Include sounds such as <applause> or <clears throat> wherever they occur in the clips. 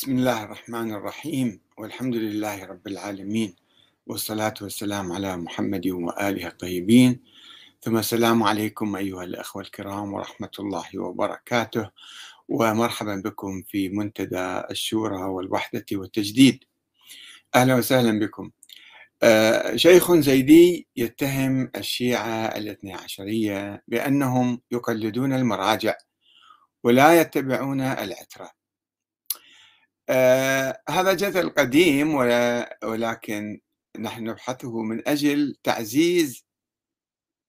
بسم الله الرحمن الرحيم. والحمد لله رب العالمين. والصلاة والسلام على محمد وآله الطيبين. ثم السلام عليكم أيها الأخوة الكرام ورحمة الله وبركاته. ومرحبا بكم في منتدى الشورى والوحدة والتجديد. أهلا وسهلا بكم. آه، شيخ زيدي يتهم الشيعة الاثني عشرية بأنهم يقلدون المراجع ولا يتبعون العترة. آه هذا جدل قديم ولكن نحن نبحثه من أجل تعزيز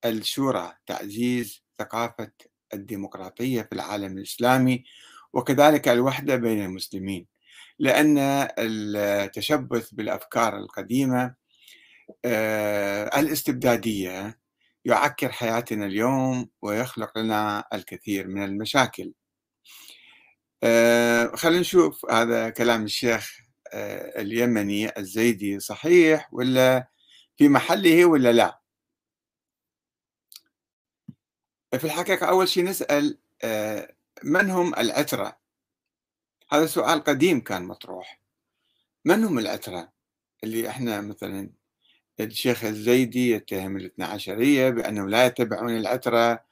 الشورى تعزيز ثقافة الديمقراطية في العالم الإسلامي وكذلك الوحدة بين المسلمين لأن التشبث بالأفكار القديمة آه الاستبدادية يعكر حياتنا اليوم ويخلق لنا الكثير من المشاكل. آه خلينا نشوف هذا كلام الشيخ آه اليمني الزيدي صحيح ولا في محله ولا لا؟ في الحقيقة أول شيء نسأل آه من هم العترة؟ هذا سؤال قديم كان مطروح. من هم العترة اللي إحنا مثلا الشيخ الزيدي يتهم الاثنى عشرية بأنهم لا يتبعون العترة؟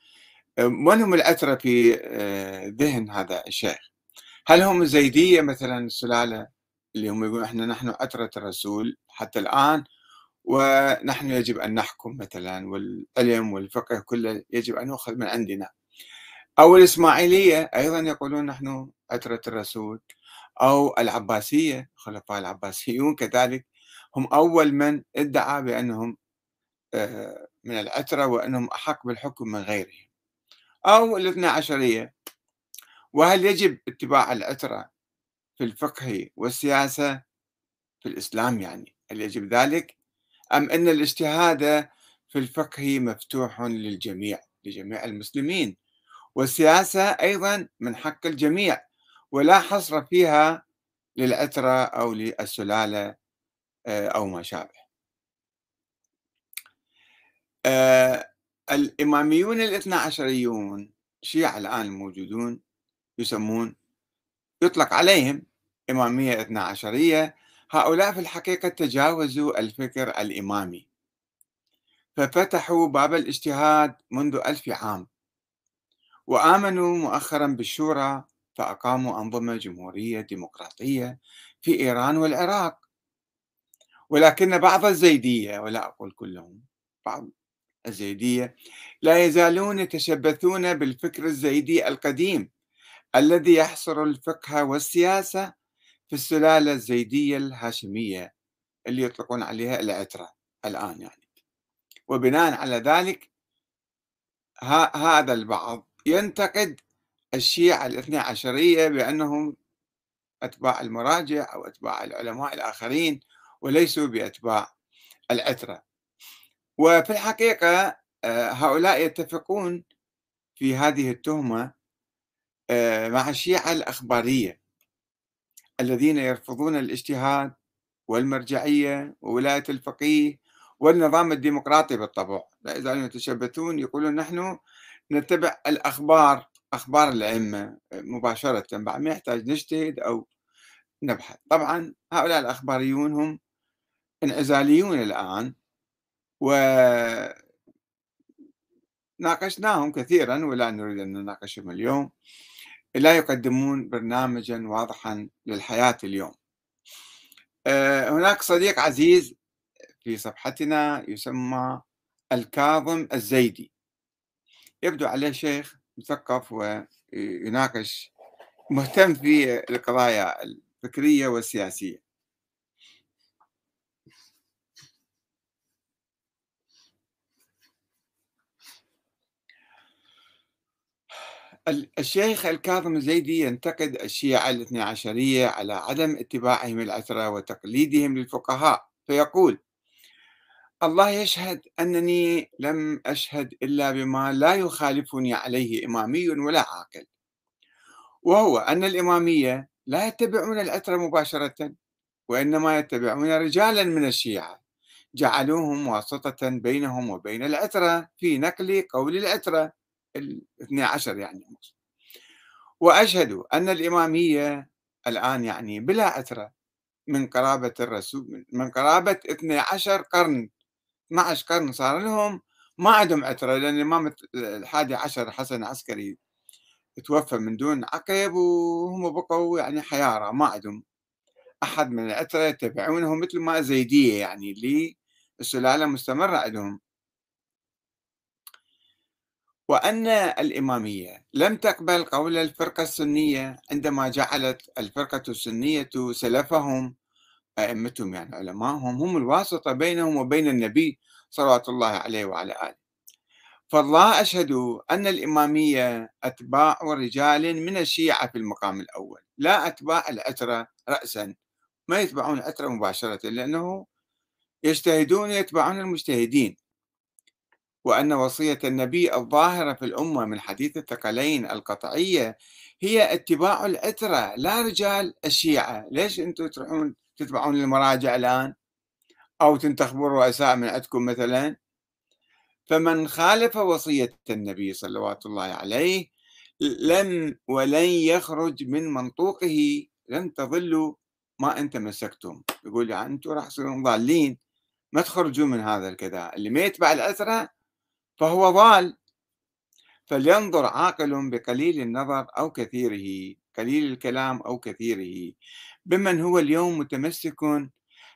من هم العترة في ذهن هذا الشيخ؟ هل هم الزيدية مثلا السلالة اللي هم يقولون إحنا نحن عترة الرسول حتى الآن ونحن يجب أن نحكم مثلا والعلم والفقه كله يجب أن يؤخذ من عندنا. أو الإسماعيلية أيضا يقولون نحن عترة الرسول. أو العباسية خلفاء العباسيون كذلك هم أول من ادعى بأنهم آه، من العترة وأنهم أحق بالحكم من غيرهم. أو الاثنى عشرية وهل يجب اتباع العترة في الفقه والسياسة في الإسلام يعني هل يجب ذلك؟ أم أن الاجتهاد في الفقه مفتوح للجميع لجميع المسلمين؟ والسياسة أيضا من حق الجميع ولا حصر فيها للعترة أو للسلالة آه، أو ما شابه. آه، الإماميون الاثنى عشريون شيعة الآن الموجودون يسمون يطلق عليهم إمامية اثنا عشرية. هؤلاء في الحقيقة تجاوزوا الفكر الإمامي. ففتحوا باب الاجتهاد منذ ألف عام. وآمنوا مؤخرا بالشورى فأقاموا أنظمة جمهورية ديمقراطية في إيران والعراق. ولكن بعض الزيدية ولا أقول كلهم بعض الزيدية لا يزالون يتشبثون بالفكر الزيدي القديم. الذي يحصر الفقه والسياسة في السلالة الزيدية الهاشمية اللي يطلقون عليها العترة الآن يعني. وبناء على ذلك هذا البعض ينتقد الشيعة الاثنى عشرية بأنهم أتباع المراجع أو أتباع العلماء الآخرين وليسوا بأتباع العترة. وفي الحقيقة آه، هؤلاء يتفقون في هذه التهمة مع الشيعة الأخبارية الذين يرفضون الاجتهاد والمرجعية وولاية الفقيه والنظام الديمقراطي بالطبع. لا يتشبثون يقولون نحن نتبع الأخبار أخبار الأئمة مباشرة بعد ما يحتاج نجتهد أو نبحث. طبعا هؤلاء الأخباريون هم انعزاليون الآن و ناقشناهم كثيرا ولا نريد أن نناقشهم اليوم. لا يقدمون برنامجا واضحا للحياة اليوم. آه، هناك صديق عزيز في صفحتنا يسمى الكاظم الزيدي. يبدو عليه شيخ مثقف ويناقش مهتم في القضايا الفكرية والسياسية. الشيخ الكاظم الزيدي ينتقد الشيعة الاثنى عشرية على عدم اتباعهم العترة وتقليدهم للفقهاء فيقول الله يشهد أنني لم أشهد إلا بما لا يخالفني عليه إمامي ولا عاقل وهو أن الإمامية لا يتبعون العترة مباشرة وإنما يتبعون رجالا من الشيعة جعلوهم واسطة بينهم وبين العترة في نقل قول العترة الاثني عشر يعني وأشهد أن الإمامية الآن يعني بلا عترة من قرابة الرسول من قرابة 12 قرن 12 قرن صار لهم ما عندهم عترة لأن الإمام الحادي عشر حسن العسكري توفى من دون عقب وهم بقوا يعني حيارى ما عندهم أحد من العترة يتبعونه مثل ما زيدية يعني اللي السلالة مستمرة عندهم. وأن الإمامية لم تقبل قول الفرقة السنية عندما جعلت الفرقة السنية سلفهم أئمتهم يعني علماءهم هم الواسطة بينهم وبين النبي صلوات الله عليه وعلى آله. فالله أشهد أن الإمامية أتباع رجال من الشيعة في المقام الأول لا أتباع العترة رأسا. ما يتبعون العترة مباشرة لأنه يجتهدون يتبعون المجتهدين. وأن وصية النبي الظاهرة في الأمة من حديث الثقلين القطعية هي اتباع العترة لا رجال الشيعة. ليش أنتم تروحون تتبعون المراجع الآن؟ أو تنتخبون رؤساء من عندكم مثلا؟ فمن خالف وصية النبي صلوات الله عليه لم ولن يخرج من منطوقه لن تضلوا ما أنت مسكتم. يقول يعني أنتم راح تصيرون ضالين. ما تخرجوا من هذا الكذا. اللي ما يتبع الأثرة فهو ضال. فلينظر عاقل بقليل النظر أو كثيره قليل الكلام أو كثيره. بمن هو اليوم متمسك؟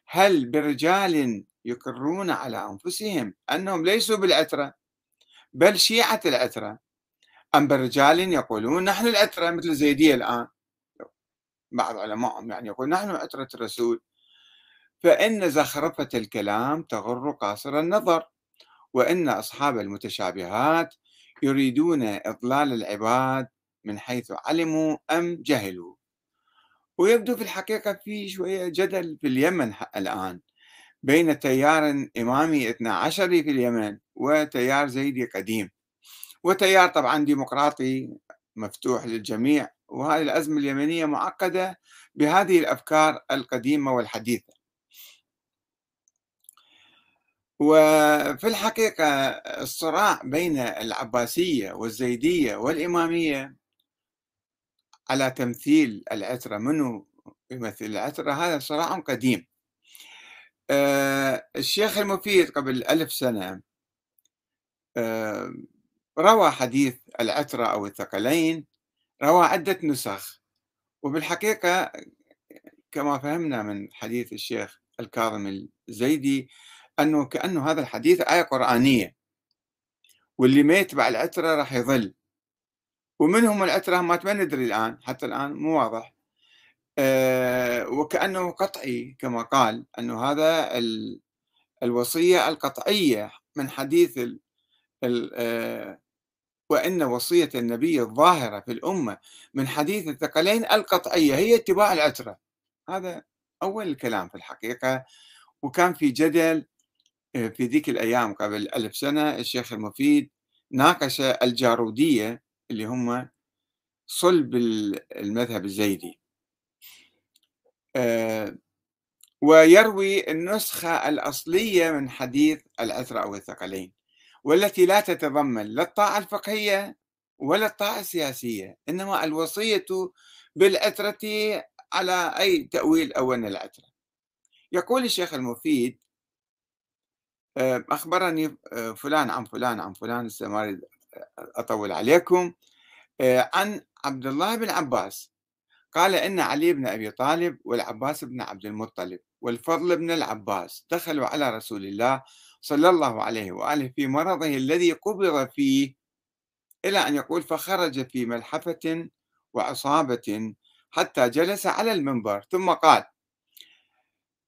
هل برجال يقرون على أنفسهم أنهم ليسوا بالعترة؟ بل شيعة العترة. أم برجال يقولون نحن العترة مثل الزيدية الآن؟ بعض علمائهم يعني يقول نحن عترة الرسول فإن زخرفة الكلام تغر قاصر النظر. وإن أصحاب المتشابهات يريدون إضلال العباد من حيث علموا أم جهلوا. ويبدو في الحقيقة في شوية جدل في اليمن الآن بين تيار اثنا عشري في اليمن وتيار زيدي قديم. وتيار طبعا ديمقراطي مفتوح للجميع وهذه الأزمة اليمنية معقدة بهذه الأفكار القديمة والحديثة. وفي الحقيقة الصراع بين العباسية والزيدية والإمامية على تمثيل العترة منو يمثل العترة؟ هذا صراع قديم. آه، الشيخ المفيد قبل ألف سنة آه، روى حديث العترة أو الثقلين روى عدة نسخ. وبالحقيقة كما فهمنا من حديث الشيخ الكاظم الزيدي أنه كأنه هذا الحديث آية قرآنية. واللي ما يتبع العترة راح يظل. ومنهم العترة ما ندري الآن حتى الآن مو واضح. أه وكأنه قطعي كما قال أنه هذا الوصية القطعية من حديث ال ال أه وإن وصية النبي الظاهرة في الأمة من حديث الثقلين القطعية هي اتباع العترة. هذا أول الكلام في الحقيقة. وكان في جدل في ذيك الأيام قبل ألف سنة الشيخ المفيد ناقش الجارودية اللي هم صلب المذهب الزيدي. آه، ويروي النسخة الأصلية من حديث العثرة أو الثقلين والتي لا تتضمن لا الطاعة الفقهية ولا الطاعة السياسية إنما الوصية بالعترة على أي تأويل أو أن العترة يقول الشيخ المفيد آه، أخبرني آه، فلان عن فلان عن فلان ما أريد أطول عليكم. آه، عن عبد الله بن عباس. قال إن علي بن أبي طالب والعباس بن عبد المطلب والفضل بن العباس دخلوا على رسول الله صلى الله عليه وآله في مرضه الذي قبض فيه إلى أن يقول فخرج في ملحفة وعصابة حتى جلس على المنبر ثم قال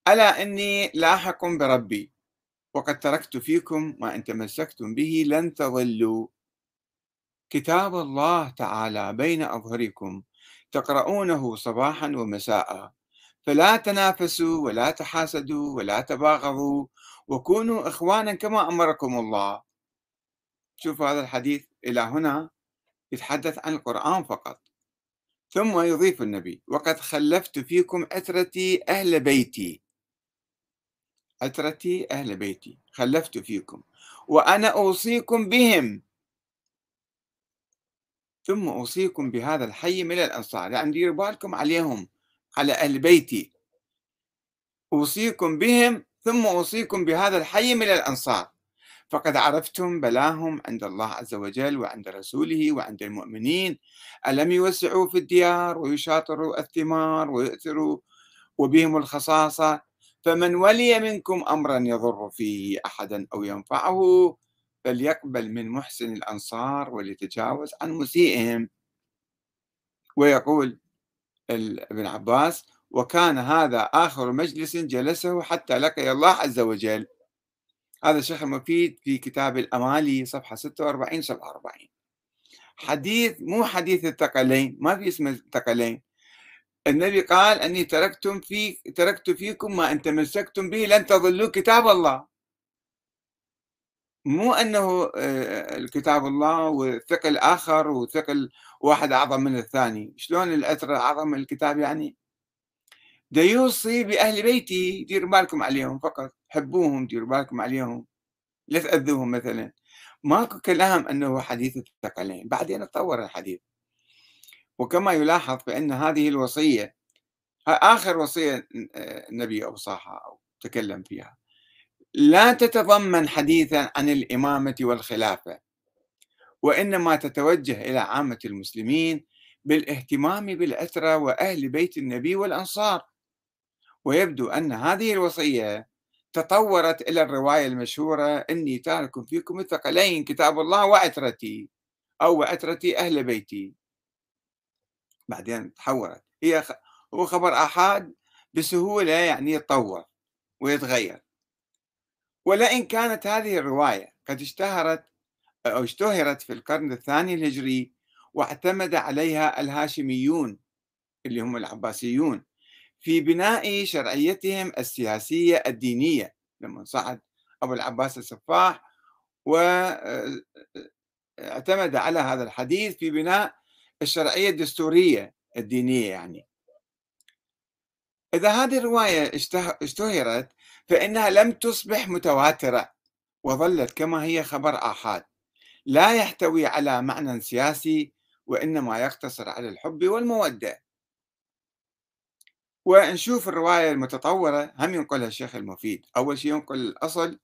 ألا إني لاحق بربي. وقد تركت فيكم ما إن تمسكتم به لن تضلوا. كتاب الله تعالى بين أظهركم. تقرؤونه صباحا ومساء. فلا تنافسوا ولا تحاسدوا ولا تباغضوا وكونوا إخوانا كما أمركم الله. شوف هذا الحديث إلى هنا يتحدث عن القرآن فقط. ثم يضيف النبي وقد خلفت فيكم عترتي أهل بيتي. عترتي أهل بيتي خلفت فيكم وأنا أوصيكم بهم. ثم أوصيكم بهذا الحي من الأنصار يعني ديروا بالكم عليهم على أهل بيتي. أوصيكم بهم ثم أوصيكم بهذا الحي من الأنصار. فقد عرفتم بلاهم عند الله عز وجل وعند رسوله وعند المؤمنين. ألم يوسعوا في الديار ويشاطروا الثمار ويؤثروا وبهم الخصاصة؟ فمن ولي منكم أمرا يضر فيه أحدا أو ينفعه فليقبل من محسن الأنصار وليتجاوز عن مسيئهم. ويقول ابن عباس وكان هذا آخر مجلس جلسه حتى لقي الله عز وجل. هذا الشيخ المفيد في كتاب الأمالي صفحة 46 47 حديث مو حديث الثقلين ما في اسم الثقلين. النبي قال أني تركتم في تركت فيكم ما أن تمسكتم به لن تضلوا كتاب الله. مو أنه آه، الكتاب الله وثقل آخر وثقل واحد أعظم من الثاني. شلون الأثر أعظم من الكتاب يعني؟ ده يوصي بأهل بيتي ديروا بالكم عليهم فقط. حبوهم ديروا بالكم عليهم. لا تأذوهم مثلا. ماكو كلام أنه حديث الثقلين. بعدين تطور الحديث. وكما يلاحظ بأن هذه الوصية آخر وصية النبي أوصاها أو تكلم فيها لا تتضمن حديثا عن الإمامة والخلافة وإنما تتوجه إلى عامة المسلمين بالاهتمام بالأسرى وأهل بيت النبي والأنصار. ويبدو أن هذه الوصية تطورت إلى الرواية المشهورة إني تارك فيكم الثقلين كتاب الله وعترتي أو وعترتي أهل بيتي. بعدين تحورت هي هو خبر آحاد بسهولة يعني يتطور ويتغير. ولئن كانت هذه الرواية قد اشتهرت أو اشتهرت في القرن الثاني الهجري واعتمد عليها الهاشميون اللي هم العباسيون في بناء شرعيتهم السياسية الدينية لما صعد أبو العباس السفاح واعتمد على هذا الحديث في بناء الشرعية الدستورية الدينية يعني. إذا هذه الرواية اشتهرت فإنها لم تصبح متواترة وظلت كما هي خبر آحاد. لا يحتوي على معنى سياسي وإنما يقتصر على الحب والمودة. ونشوف الرواية المتطورة. هم ينقلها الشيخ المفيد. أول شيء ينقل الأصل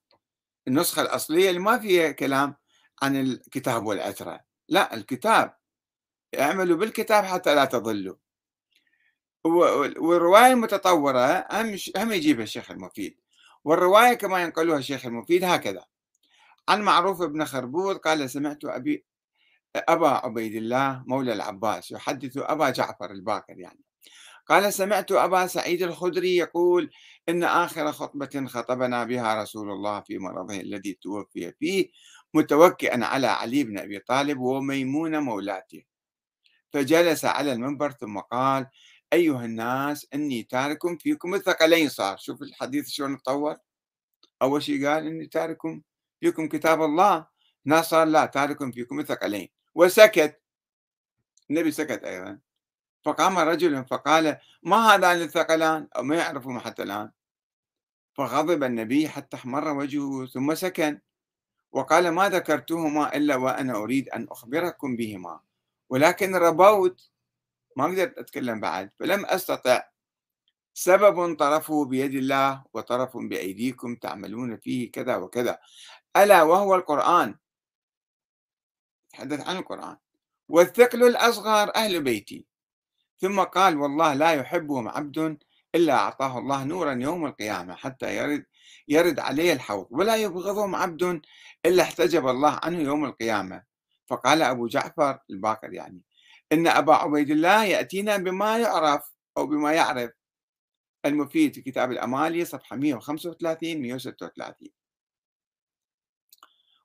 النسخة الأصلية اللي ما فيها كلام عن الكتاب والعترة. لا الكتاب. اعملوا بالكتاب حتى لا تضلوا. والرواية المتطورة هم هم يجيبها الشيخ المفيد والرواية كما ينقلها الشيخ المفيد هكذا. عن معروف بن خربوط قال سمعت أبي أبا عبيد الله مولى العباس يحدث أبا جعفر الباقر يعني. قال سمعت أبا سعيد الخدري يقول إن آخر خطبة خطبنا بها رسول الله في مرضه الذي توفي فيه متوكئا على علي بن أبي طالب وميمونة مولاته فجلس على المنبر ثم قال أيها الناس إني تارك فيكم الثقلين صار. شوف الحديث شلون تطور. أول شيء قال إني تارك فيكم كتاب الله. ناس صار لا تارك فيكم الثقلين وسكت. النبي سكت أيضا. فقام رجل فقال ما هذان الثقلان أو ما يعرفهم حتى الآن. فغضب النبي حتى احمر وجهه ثم سكن. وقال ما ذكرتهما إلا وأنا أريد أن أخبركم بهما. ولكن ربوت ما أقدر أتكلم بعد فلم أستطع. سبب طرفه بيد الله وطرف بأيديكم تعملون فيه كذا وكذا. ألا وهو القرآن. تحدث عن القرآن. والثقل الأصغر أهل بيتي. ثم قال والله لا يحبهم عبد إلا أعطاه الله نورا يوم القيامة حتى يرد يرد عليه الحوض. ولا يبغضهم عبد إلا احتجب الله عنه يوم القيامة. فقال أبو جعفر الباقر يعني إن أبا عبيد الله يأتينا بما يعرف أو بما يعرف. المفيد في كتاب الأمالي صفحة 135 136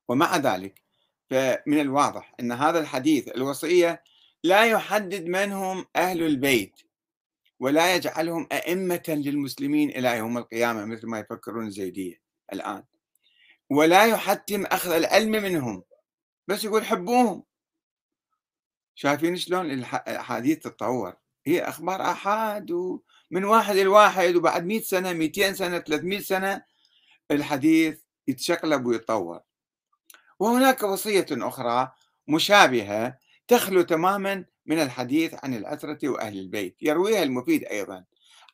ومع ذلك فمن الواضح أن هذا الحديث الوصية لا يحدد من هم أهل البيت ولا يجعلهم أئمة للمسلمين إلى يوم القيامة مثل ما يفكرون الزيدية الآن. ولا يحتم أخذ العلم منهم. بس يقول حبوهم. شايفين شلون الأحاديث تتطور؟ هي أخبار آحاد ومن واحد لواحد وبعد 100 سنة 200 سنة 300 سنة الحديث يتشقلب ويتطور. وهناك وصية أخرى مشابهة تخلو تماما من الحديث عن العترة وأهل البيت. يرويها المفيد أيضا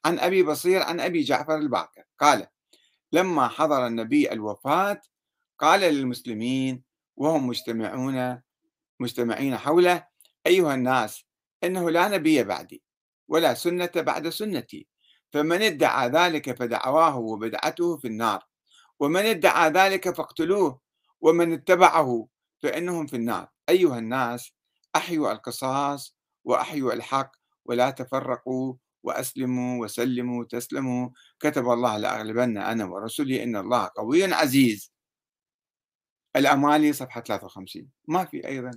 عن أبي بصير عن أبي جعفر الباقر. قال لما حضر النبي الوفاة قال للمسلمين وهم مجتمعون مجتمعين حوله أيها الناس إنه لا نبي بعدي ولا سنة بعد سنتي. فمن ادعى ذلك فدعواه وبدعته في النار. ومن ادعى ذلك فاقتلوه ومن اتبعه فإنهم في النار. أيها الناس أحيوا القصاص وأحيوا الحق ولا تفرقوا وأسلموا وسلموا تسلموا كتب الله لأغلبن أنا ورسلي إن الله قوي عزيز. الأمالي صفحة 53 ما في أيضا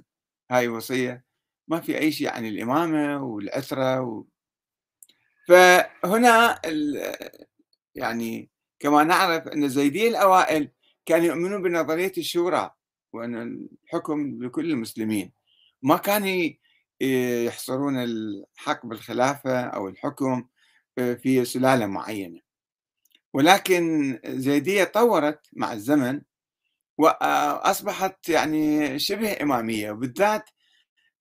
هاي وصية ما في أي شيء عن الإمامة والعثرة و... فهنا ال... يعني كما نعرف أن الزيدية الأوائل كانوا يؤمنون بنظرية الشورى وأن الحكم لكل المسلمين. ما كانوا يحصرون الحق بالخلافة أو الحكم في سلالة معينة. ولكن زيدية طورت مع الزمن وأصبحت يعني شبه إمامية وبالذات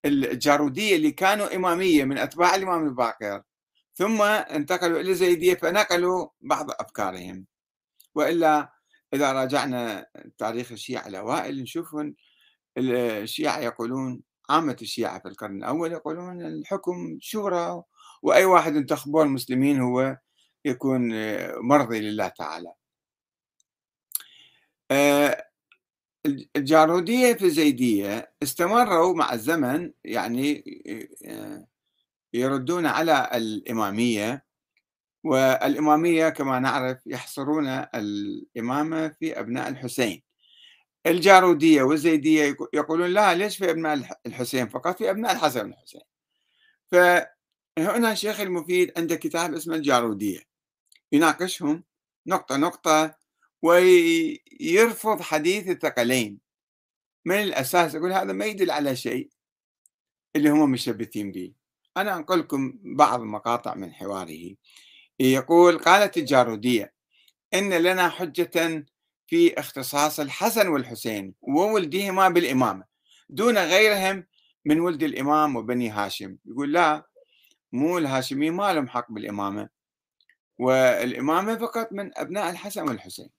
الجارودية اللي كانوا إمامية من أتباع الإمام الباقر. ثم انتقلوا إلى الزيدية فنقلوا بعض أفكارهم. وإلا إذا راجعنا تاريخ الشيعة الأوائل نشوف الشيعة يقولون عامة الشيعة في القرن الأول يقولون الحكم شورى وأي واحد انتخبوه المسلمين هو يكون مرضي لله تعالى. آه، الجارودية في الزيدية استمروا مع الزمن يعني يردون على الإمامية والإمامية كما نعرف يحصرون الإمامة في أبناء الحسين. الجارودية والزيدية يقولون لا ليش في أبناء الحسين؟ فقط في أبناء الحسن والحسين. فهنا الشيخ المفيد عنده كتاب اسمه الجارودية. يناقشهم نقطة نقطة ويرفض حديث الثقلين. من الأساس يقول هذا ما يدل على شيء اللي هم مشبثين به. أنا أنقل لكم بعض مقاطع من حواره. يقول قالت الجارودية إن لنا حجة في اختصاص الحسن والحسين وولدهما بالإمامة. دون غيرهم من ولد الإمام وبني هاشم. يقول لا مو الهاشمي ما لهم حق بالإمامة. والإمامة فقط من أبناء الحسن والحسين.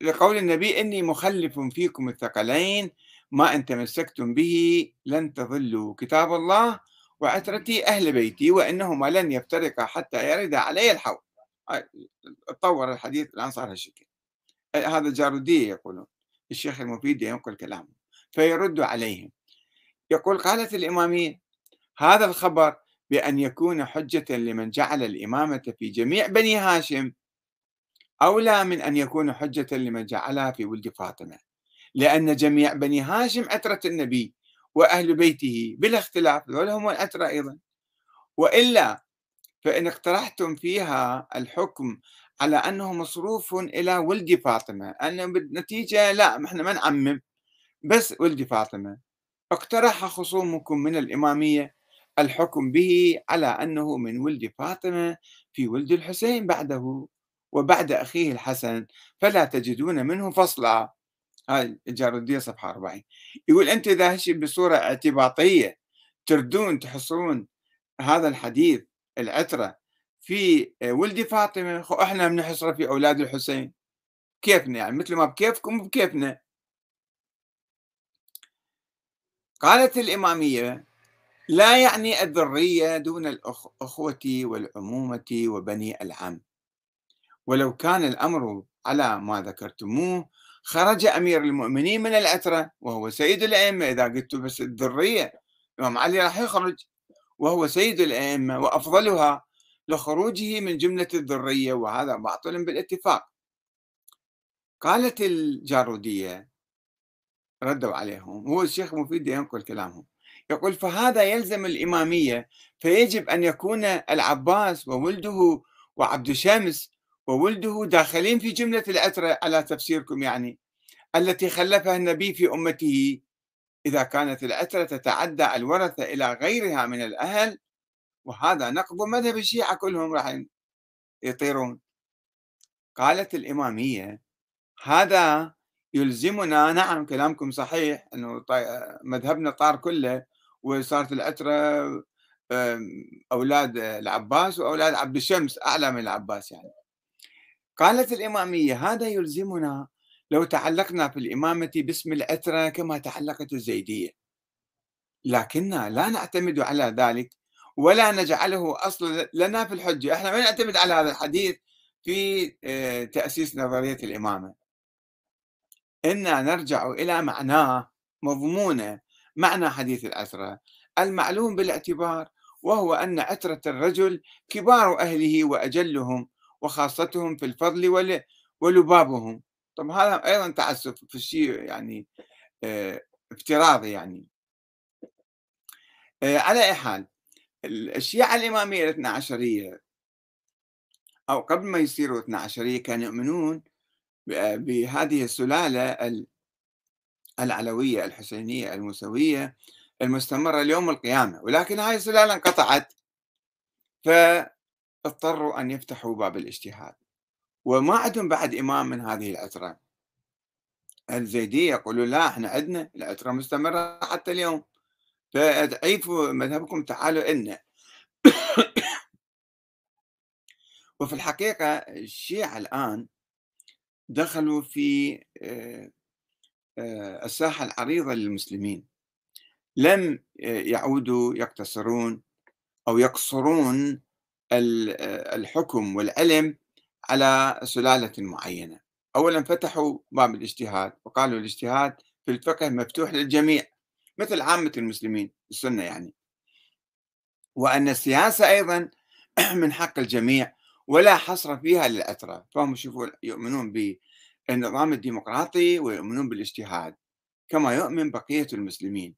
لقول النبي إني مخلف فيكم الثقلين ما أن تمسكتم به لن تضلوا. كتاب الله وعترتي أهل بيتي وإنهما لن يفترقا حتى يرد علي الحوض. تطور الحديث الآن صار هالشكل. هذا جارودية يقولون الشيخ المفيد ينقل كلامه فيرد عليهم. يقول قالت الإمامية هذا الخبر بأن يكون حجة لمن جعل الإمامة في جميع بني هاشم. أولى من أن يكون حجة لمن جعلها في ولد فاطمة. لأن جميع بني هاشم عترة النبي وأهل بيته بلا اختلاف ولهم العترة أيضا. وإلا فإن اقترحتم فيها الحكم على أنه مصروف إلى ولد فاطمة أن بالنتيجة لا إحنا ما نعمم. بس ولد فاطمة. اقترح خصومكم من الإمامية الحكم به على أنه من ولد فاطمة في ولد الحسين بعده. وبعد أخيه الحسن فلا تجدون منه فصلا. هاي الجارودية صفحة 40 يقول أنت إذا هشي بصورة اعتباطية تردون تحصرون هذا الحديث العترة في ولد فاطمة إحنا بنحصره في أولاد الحسين. كيفنا يعني؟ مثل ما بكيفكم بكيفنا قالت الإمامية لا يعني الذرية دون الأخوة والعمومة وبني العم. ولو كان الأمر على ما ذكرتموه خرج أمير المؤمنين من العترة وهو سيد الأئمة. إذا قلت بس الذرية الإمام علي راح يخرج وهو سيد الأئمة وأفضلها لخروجه من جملة الذرية. وهذا باطل بالاتفاق. قالت الجارودية ردوا عليهم. هو الشيخ مفيد ينقل كلامهم. يقول فهذا يلزم الإمامية فيجب أن يكون العباس وولده وعبد شمس وولده داخلين في جملة العترة على تفسيركم يعني التي خلفها النبي في أمته. إذا كانت العترة تتعدى الورثة إلى غيرها من الأهل وهذا نقض مذهب الشيعة كلهم راح يطيرون. قالت الإمامية هذا يلزمنا نعم كلامكم صحيح أنه مذهبنا طار كله وصارت العترة أولاد العباس وأولاد عبد الشمس أعلى من العباس يعني. قالت الإمامية هذا يلزمنا لو تعلقنا في الإمامة باسم العترة كما تعلقت الزيدية. لكننا لا نعتمد على ذلك ولا نجعله أصلا لنا في الحجة. إحنا ما نعتمد على هذا الحديث في آه، تأسيس نظرية الإمامة. إنا نرجع إلى معناه مضمونة معنى حديث العترة المعلوم بالاعتبار وهو أن عترة الرجل كبار أهله وأجلهم وخاصتهم في الفضل ولبابهم. طب هذا أيضا تعسف في يعني آه افتراضي يعني. آه على أي حال الشيعة الإمامية الاثنى عشرية أو قبل ما يصيروا اثنى عشرية كانوا يؤمنون بهذه السلالة العلوية الحسينية الموسوية المستمرة ليوم القيامة. ولكن هاي السلالة انقطعت. فاضطروا أن يفتحوا باب الاجتهاد. وما عندهم بعد إمام من هذه العترة الزيدية يقولوا لا إحنا عندنا العترة مستمرة حتى اليوم. فعيفوا مذهبكم تعالوا إلنا <coughs> وفي الحقيقة الشيعة الآن دخلوا في آه، آه، الساحة العريضة للمسلمين. لم يعودوا يقتصرون أو يقصرون الحكم والعلم على سلالة معينة. أولا فتحوا باب الاجتهاد وقالوا الاجتهاد في الفقه مفتوح للجميع مثل عامة المسلمين السنة يعني. وأن السياسة أيضا <clears throat> من حق الجميع ولا حصر فيها للأتراف فهم يشوفون يؤمنون بالنظام الديمقراطي ويؤمنون بالاجتهاد كما يؤمن بقية المسلمين.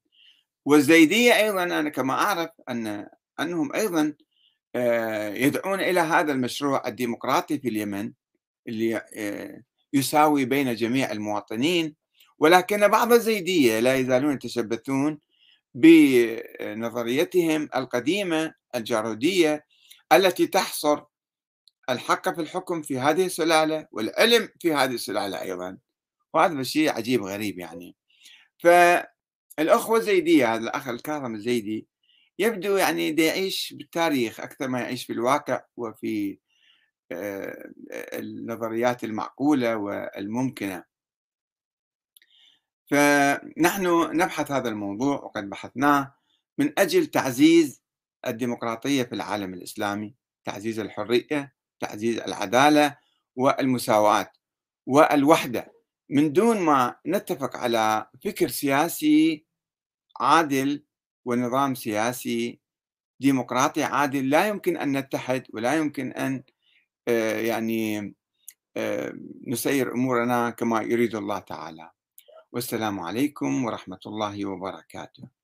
والزيدية أيضا أنا كما أعرف أن أنهم أيضا يدعون إلى هذا المشروع الديمقراطي في اليمن اللي آه، يساوي بين جميع المواطنين. ولكن بعض الزيدية لا يزالون يتشبثون بنظريتهم القديمة الجارودية التي تحصر الحق في الحكم في هذه السلالة والعلم في هذه السلالة أيضا. وهذا شيء عجيب غريب يعني. فالأخوة الزيدية هذا الأخ الكاظم الزيدي يبدو يعني يعيش بالتاريخ أكثر ما يعيش في الواقع وفي آه، النظريات المعقولة والممكنة. فنحن نبحث هذا الموضوع وقد بحثناه من أجل تعزيز الديمقراطية في العالم الإسلامي تعزيز الحرية تعزيز العدالة والمساواة والوحدة. من دون ما نتفق على فكر سياسي عادل ونظام سياسي ديمقراطي عادل لا يمكن أن نتحد ولا يمكن أن آه، يعني آه، نسير أمورنا كما يريد الله تعالى. والسلام عليكم ورحمة الله وبركاته.